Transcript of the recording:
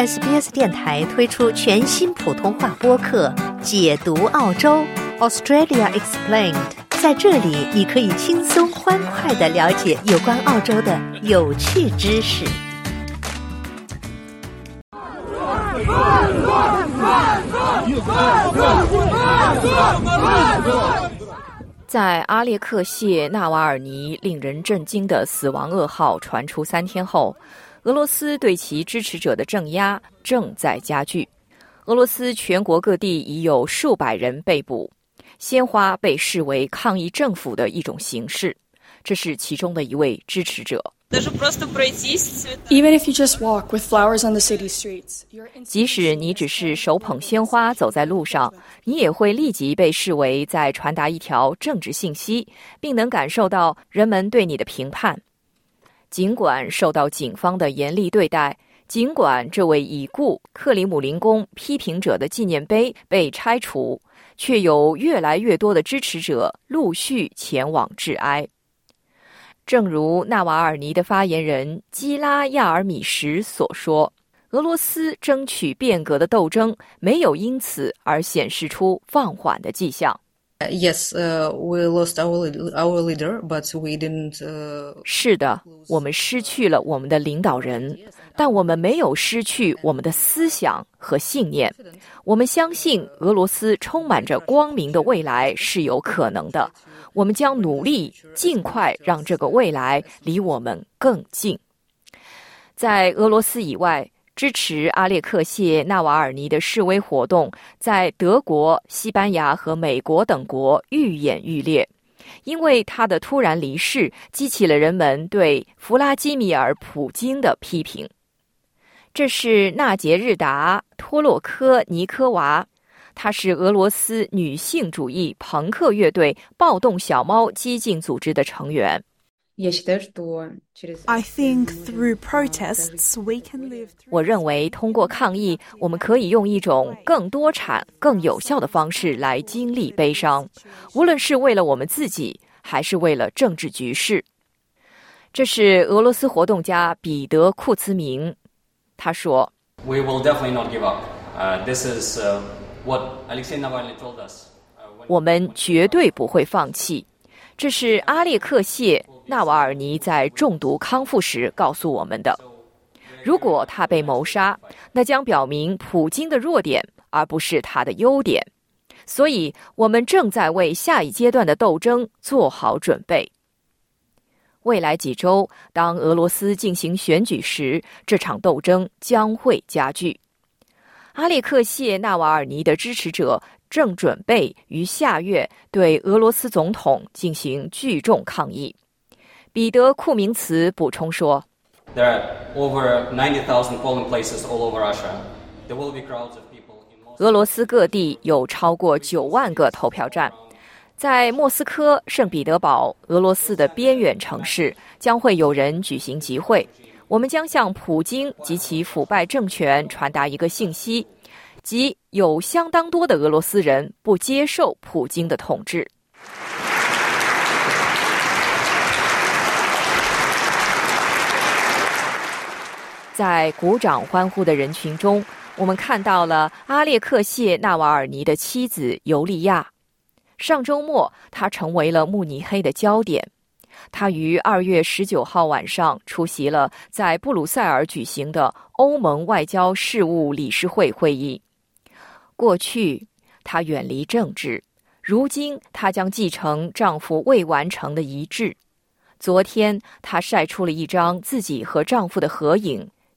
SBS 电台推出全新普通话播客《解读澳洲 Australia Explained》。在这里，你可以轻松欢快的了解有关澳洲的有趣知识。在阿列克谢·纳瓦尔尼令人震惊的死亡噩耗传出三天后，俄罗斯对其支持者的镇压正在加剧。俄罗斯全国各地已有数百人被捕，鲜花被视为抗议政府的一种形式。这是其中的一位支持者。即使你只是手捧鲜花走在路上，你也会立即被视为在传达一条政治信息，并能感受到人们对你的评判。尽管受到警方的严厉对待，尽管这位已故克里姆林宫批评者的纪念碑被拆除，却有越来越多的支持者陆续前往致哀。正如纳瓦尔尼的发言人基拉亚尔米什所说，俄罗斯争取变革的斗争没有因此而显示出放缓的迹象。Yes, we lost our our leader, but we didn't. 是的，我们失去了我们的领导人，但我们没有失去我们的思想和信念。我们相信俄罗斯充满着光明的未来是有可能的。我们将努力尽快让这个未来离我们更近。在俄罗斯以外，支持阿列克谢·纳瓦尔尼的示威活动在德国、西班牙和美国等国愈演愈烈，因为他的突然离世激起了人们对弗拉基米尔·普京的批评。这是纳杰日达·托洛科尼科娃。她是俄罗斯女性主义朋克乐队“暴动小猫”激进组织的成员。I think through protests we can live. 我认为，通过抗议，我们可以用一种更多产、更有效的方式来经历悲伤，无论是为了我们自己，还是为了政治局势。这是俄罗斯活动家彼得·库兹明，他说：“We will definitely not give up. This is.” What Alexei Navalny told us. 我们绝对不会放弃。这是阿列克谢·纳瓦尔尼在中毒康复时告诉我们的。如果他被谋杀，那将表明普京的弱点，而不是他的优点。所以，我们正在为下一阶段的斗争做好准备。未来几周，当俄罗斯进行选举时，这场斗争将会加剧。阿列克谢·纳瓦尔尼的支持者正准备于下月对俄罗斯总统进行聚众抗议。彼得·库明茨补充说：“There are over ninety thousand polling places all over Russia. There will be crowds of people 俄罗斯各地有超过九万个投票站，在莫斯科、圣彼得堡、俄罗斯的边远城市将会有人举行集会。”我们将向普京及其腐败政权传达一个信息，即有相当多的俄罗斯人不接受普京的统治。在鼓掌欢呼的人群中，我们看到了阿列克谢·纳瓦尔尼的妻子尤利娅。上周末，他成为了慕尼黑的焦点。他于二月十九号晚上出席了在布鲁塞尔举行的欧盟外交事务理事会会议。过去，她远离政治；如今，她将继承丈夫未完成的遗志。昨天，她晒出了一张自己和丈夫的合影，